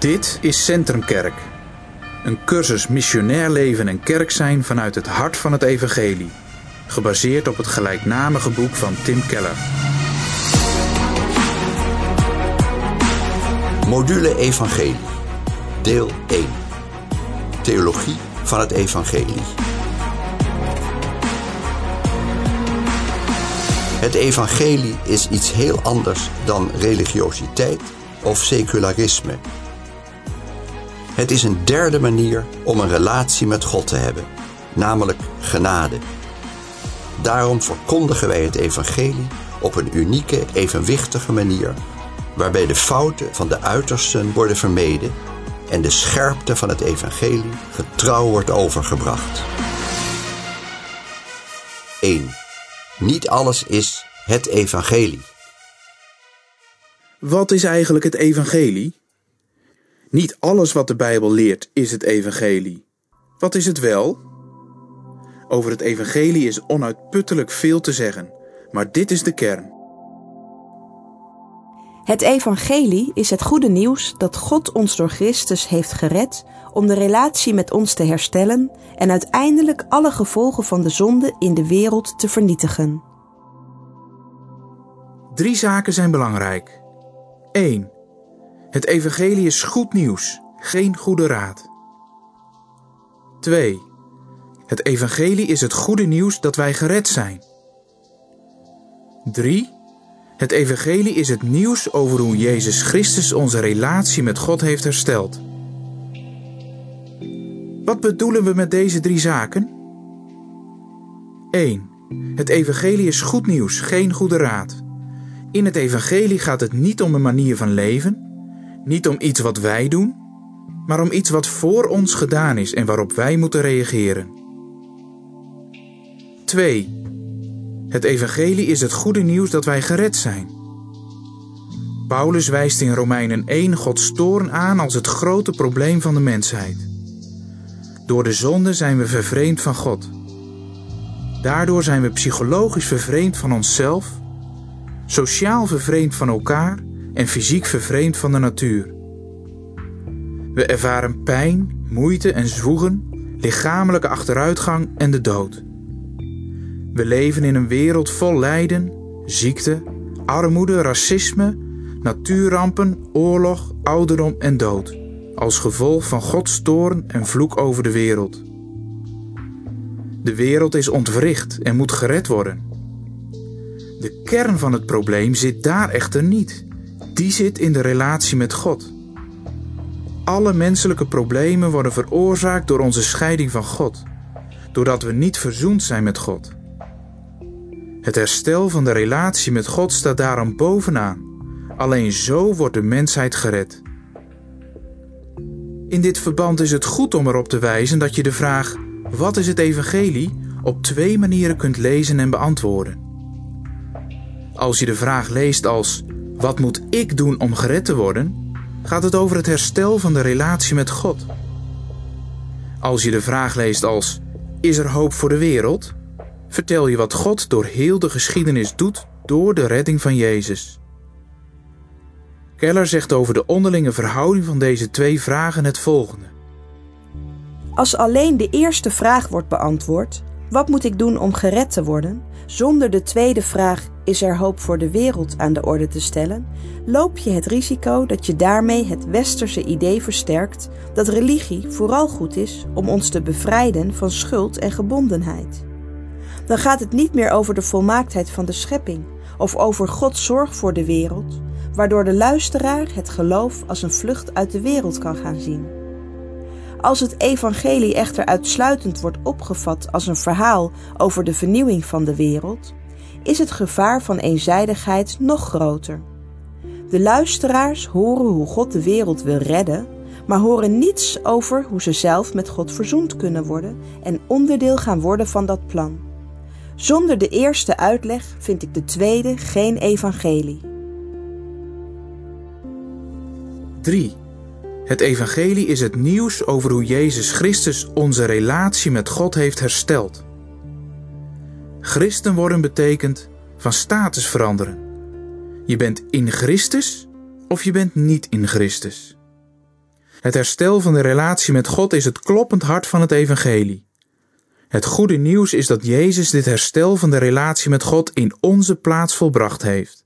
Dit is Centrumkerk. Een cursus missionair leven en kerk zijn vanuit het hart van het evangelie. Gebaseerd op het gelijknamige boek van Tim Keller. Module Evangelie. Deel 1. Theologie van het Evangelie. Het Evangelie is iets heel anders dan religiositeit of secularisme. Het is een derde manier om een relatie met God te hebben, namelijk genade. Daarom verkondigen wij het Evangelie op een unieke, evenwichtige manier, waarbij de fouten van de uitersten worden vermeden en de scherpte van het Evangelie getrouw wordt overgebracht. 1. Niet alles is het Evangelie. Wat is eigenlijk het evangelie? Niet alles wat de Bijbel leert is het evangelie. Wat is het wel? Over het evangelie is onuitputtelijk veel te zeggen, maar dit is de kern. Het evangelie is het goede nieuws dat God ons door Christus heeft gered om de relatie met ons te herstellen en uiteindelijk alle gevolgen van de zonde in de wereld te vernietigen. Drie zaken zijn belangrijk. 1. Het evangelie is goed nieuws, geen goede raad. 2. Het evangelie is het goede nieuws dat wij gered zijn. 3. Het evangelie is het nieuws over hoe Jezus Christus onze relatie met God heeft hersteld. Wat bedoelen we met deze drie zaken? 1. Het evangelie is goed nieuws, geen goede raad. In het evangelie gaat het niet om een manier van leven, niet om iets wat wij doen, maar om iets wat voor ons gedaan is en waarop wij moeten reageren. 2. Het evangelie is het goede nieuws dat wij gered zijn. Paulus wijst in Romeinen 1 Gods toorn aan als het grote probleem van de mensheid. Door de zonde zijn we vervreemd van God. Daardoor zijn we psychologisch vervreemd van onszelf sociaal vervreemd van elkaar en fysiek vervreemd van de natuur. We ervaren pijn, moeite en zwoegen, lichamelijke achteruitgang en de dood. We leven in een wereld vol lijden, ziekte, armoede, racisme, natuurrampen, oorlog, ouderdom en dood, als gevolg van Gods toorn en vloek over de wereld. De wereld is ontwricht en moet gered worden. De kern van het probleem zit daar echter niet. Die zit in de relatie met God. Alle menselijke problemen worden veroorzaakt door onze scheiding van God, doordat we niet verzoend zijn met God. Het herstel van de relatie met God staat daarom bovenaan. Alleen zo wordt de mensheid gered. In dit verband is het goed om erop te wijzen dat je de vraag: wat is het evangelie? op twee manieren kunt lezen en beantwoorden. Als je de vraag leest als wat moet ik doen om gered te worden, gaat het over het herstel van de relatie met God. Als je de vraag leest als is er hoop voor de wereld, vertel je wat God door heel de geschiedenis doet door de redding van Jezus. Keller zegt over de onderlinge verhouding van deze twee vragen het volgende. Als alleen de eerste vraag wordt beantwoord, wat moet ik doen om gered te worden, zonder de tweede vraag is er hoop voor de wereld aan de orde te stellen, loop je het risico dat je daarmee het westerse idee versterkt dat religie vooral goed is om ons te bevrijden van schuld en gebondenheid. Dan gaat het niet meer over de volmaaktheid van de schepping of over Gods zorg voor de wereld, waardoor de luisteraar het geloof als een vlucht uit de wereld kan gaan zien. Als het evangelie echter uitsluitend wordt opgevat als een verhaal over de vernieuwing van de wereld, is het gevaar van eenzijdigheid nog groter. De luisteraars horen hoe God de wereld wil redden, maar horen niets over hoe ze zelf met God verzoend kunnen worden en onderdeel gaan worden van dat plan. Zonder de eerste uitleg vind ik de tweede geen evangelie. 3. Het evangelie is het nieuws over hoe Jezus Christus onze relatie met God heeft hersteld. Christen worden betekent van status veranderen. Je bent in Christus of je bent niet in Christus. Het herstel van de relatie met God is het kloppend hart van het evangelie. Het goede nieuws is dat Jezus dit herstel van de relatie met God in onze plaats volbracht heeft.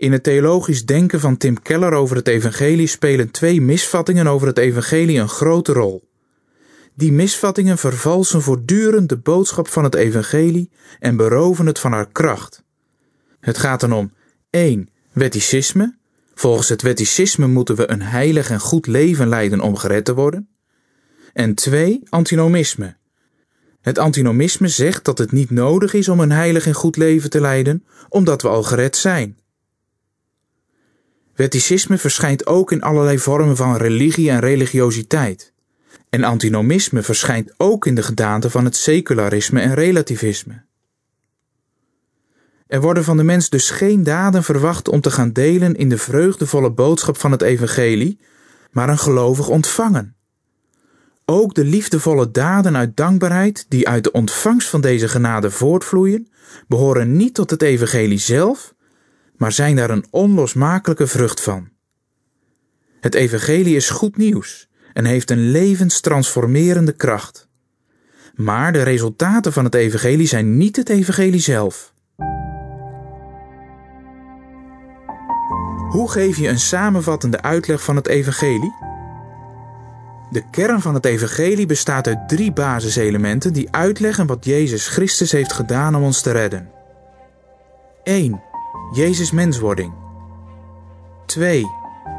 In het theologisch denken van Tim Keller over het evangelie spelen twee misvattingen over het evangelie een grote rol. Die misvattingen vervalsen voortdurend de boodschap van het evangelie en beroven het van haar kracht. Het gaat dan om 1. Wetticisme. Volgens het wetticisme moeten we een heilig en goed leven leiden om gered te worden. En 2. Antinomisme. Het antinomisme zegt dat het niet nodig is om een heilig en goed leven te leiden, omdat we al gered zijn. Wetticisme verschijnt ook in allerlei vormen van religie en religiositeit. En antinomisme verschijnt ook in de gedaante van het secularisme en relativisme. Er worden van de mens dus geen daden verwacht om te gaan delen in de vreugdevolle boodschap van het evangelie, maar een gelovig ontvangen. Ook de liefdevolle daden uit dankbaarheid, die uit de ontvangst van deze genade voortvloeien, behoren niet tot het evangelie zelf, maar zijn daar een onlosmakelijke vrucht van. Het evangelie is goed nieuws en heeft een levenstransformerende kracht. Maar de resultaten van het evangelie zijn niet het evangelie zelf. Hoe geef je een samenvattende uitleg van het evangelie? De kern van het evangelie bestaat uit drie basiselementen die uitleggen wat Jezus Christus heeft gedaan om ons te redden. 1. Jezus menswording. 2.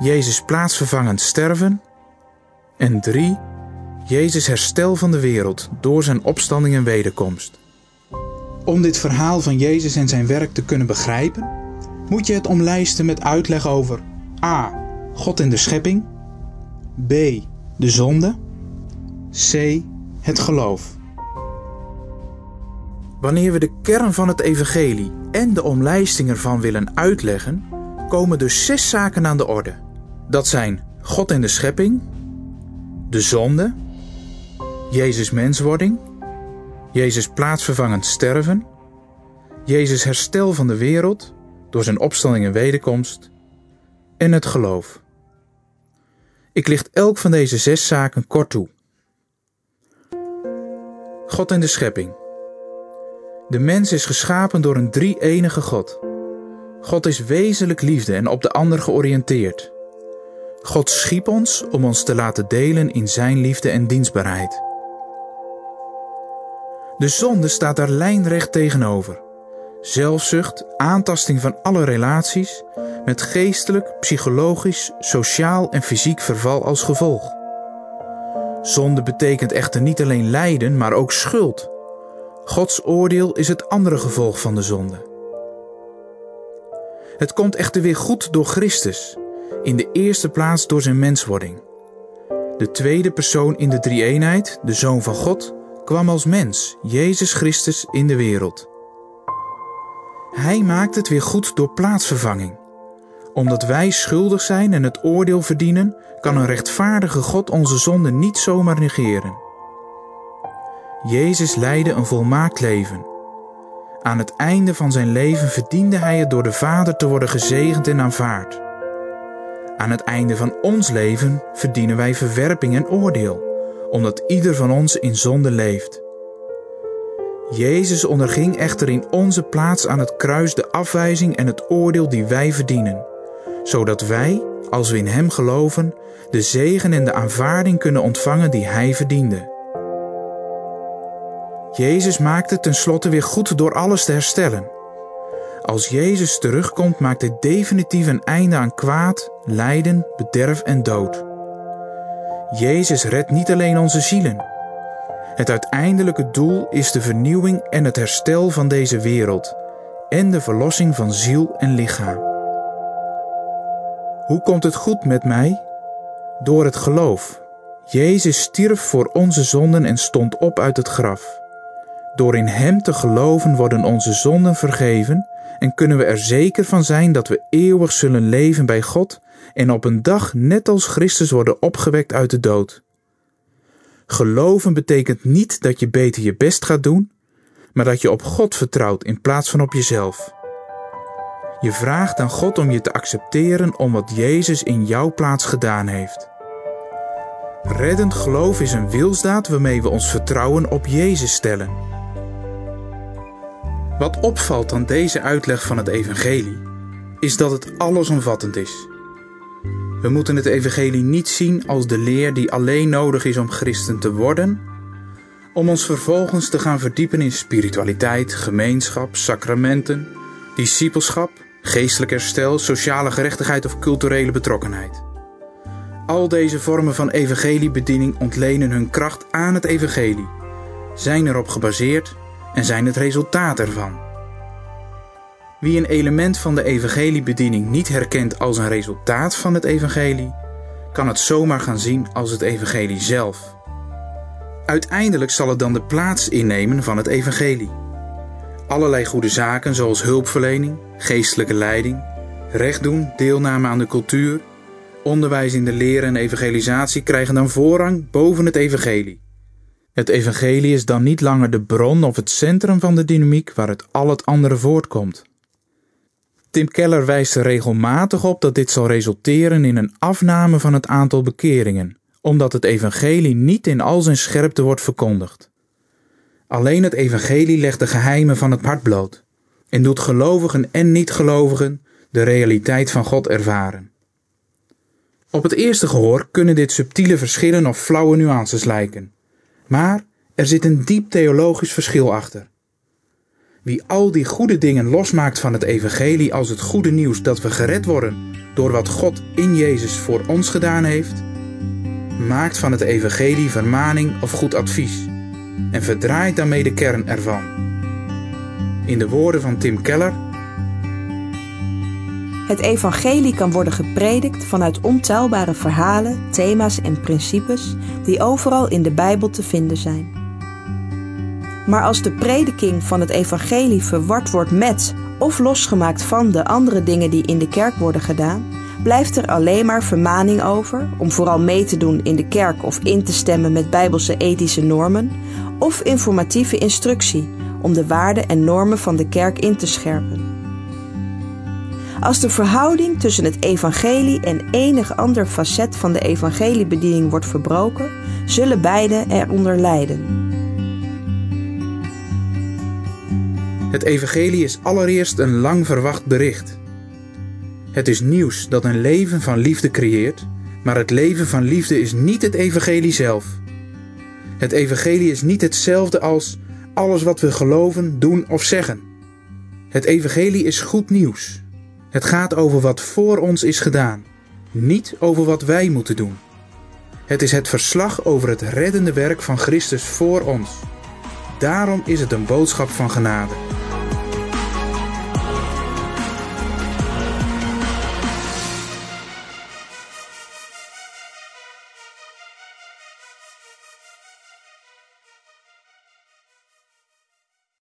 Jezus plaatsvervangend sterven. En 3. Jezus herstel van de wereld door zijn opstanding en wederkomst. Om dit verhaal van Jezus en zijn werk te kunnen begrijpen, moet je het omlijsten met uitleg over A. God en de schepping, B. de zonde, C. het geloof. Wanneer we de kern van het evangelie en de omlijsting ervan willen uitleggen, komen dus zes zaken aan de orde. Dat zijn God en de schepping, de zonde, Jezus menswording, Jezus plaatsvervangend sterven, Jezus herstel van de wereld door zijn opstanding en wederkomst en het geloof. Ik licht elk van deze zes zaken kort toe. God en de schepping. De mens is geschapen door een drie-enige God. God is wezenlijk liefde en op de ander georiënteerd. God schiep ons om ons te laten delen in Zijn liefde en dienstbaarheid. De zonde staat daar lijnrecht tegenover. Zelfzucht, aantasting van alle relaties, met geestelijk, psychologisch, sociaal en fysiek verval als gevolg. Zonde betekent echter niet alleen lijden, maar ook schuld. Gods oordeel is het andere gevolg van de zonde. Het komt echter weer goed door Christus, in de eerste plaats door zijn menswording. De tweede persoon in de drie-eenheid, de Zoon van God, kwam als mens, Jezus Christus, in de wereld. Hij maakt het weer goed door plaatsvervanging. Omdat wij schuldig zijn en het oordeel verdienen, kan een rechtvaardige God onze zonde niet zomaar negeren. Jezus leidde een volmaakt leven. Aan het einde van zijn leven verdiende hij het door de Vader te worden gezegend en aanvaard. Aan het einde van ons leven verdienen wij verwerping en oordeel, omdat ieder van ons in zonde leeft. Jezus onderging echter in onze plaats aan het kruis de afwijzing en het oordeel die wij verdienen, zodat wij, als we in Hem geloven, de zegen en de aanvaarding kunnen ontvangen die Hij verdiende. Jezus maakt het tenslotte weer goed door alles te herstellen. Als Jezus terugkomt, maakt hij definitief een einde aan kwaad, lijden, bederf en dood. Jezus redt niet alleen onze zielen. Het uiteindelijke doel is de vernieuwing en het herstel van deze wereld en de verlossing van ziel en lichaam. Hoe komt het goed met mij? Door het geloof. Jezus stierf voor onze zonden en stond op uit het graf. Door in Hem te geloven worden onze zonden vergeven en kunnen we er zeker van zijn dat we eeuwig zullen leven bij God en op een dag net als Christus worden opgewekt uit de dood. Geloven betekent niet dat je beter je best gaat doen, maar dat je op God vertrouwt in plaats van op jezelf. Je vraagt aan God om je te accepteren om wat Jezus in jouw plaats gedaan heeft. Reddend geloof is een wilsdaad waarmee we ons vertrouwen op Jezus stellen. Wat opvalt aan deze uitleg van het Evangelie, is dat het allesomvattend is. We moeten het Evangelie niet zien als de leer die alleen nodig is om christen te worden, om ons vervolgens te gaan verdiepen in spiritualiteit, gemeenschap, sacramenten, discipelschap, geestelijk herstel, sociale gerechtigheid of culturele betrokkenheid. Al deze vormen van evangeliebediening ontlenen hun kracht aan het evangelie, zijn erop gebaseerd en zijn het resultaat ervan. Wie een element van de evangeliebediening niet herkent als een resultaat van het evangelie, kan het zomaar gaan zien als het evangelie zelf. Uiteindelijk zal het dan de plaats innemen van het evangelie. Allerlei goede zaken zoals hulpverlening, geestelijke leiding, recht doen, deelname aan de cultuur, onderwijs in de leer en evangelisatie krijgen dan voorrang boven het evangelie. Het evangelie is dan niet langer de bron of het centrum van de dynamiek waaruit al het andere voortkomt. Tim Keller wijst er regelmatig op dat dit zal resulteren in een afname van het aantal bekeringen, omdat het evangelie niet in al zijn scherpte wordt verkondigd. Alleen het evangelie legt de geheimen van het hart bloot en doet gelovigen en niet-gelovigen de realiteit van God ervaren. Op het eerste gehoor kunnen dit subtiele verschillen of flauwe nuances lijken, maar er zit een diep theologisch verschil achter. Wie al die goede dingen losmaakt van het evangelie als het goede nieuws dat we gered worden door wat God in Jezus voor ons gedaan heeft, maakt van het evangelie vermaning of goed advies en verdraait daarmee de kern ervan. In de woorden van Tim Keller. Het evangelie kan worden gepredikt vanuit ontelbare verhalen, thema's en principes die overal in de Bijbel te vinden zijn. Maar als de prediking van het evangelie verward wordt met of losgemaakt van de andere dingen die in de kerk worden gedaan, blijft er alleen maar vermaning over om vooral mee te doen in de kerk of in te stemmen met bijbelse ethische normen, of informatieve instructie om de waarden en normen van de kerk in te scherpen. Als de verhouding tussen het evangelie en enig ander facet van de evangeliebediening wordt verbroken, zullen beide eronder lijden. Het evangelie is allereerst een lang verwacht bericht. Het is nieuws dat een leven van liefde creëert, maar het leven van liefde is niet het evangelie zelf. Het evangelie is niet hetzelfde als alles wat we geloven, doen of zeggen. Het evangelie is goed nieuws. Het gaat over wat voor ons is gedaan, niet over wat wij moeten doen. Het is het verslag over het reddende werk van Christus voor ons. Daarom is het een boodschap van genade.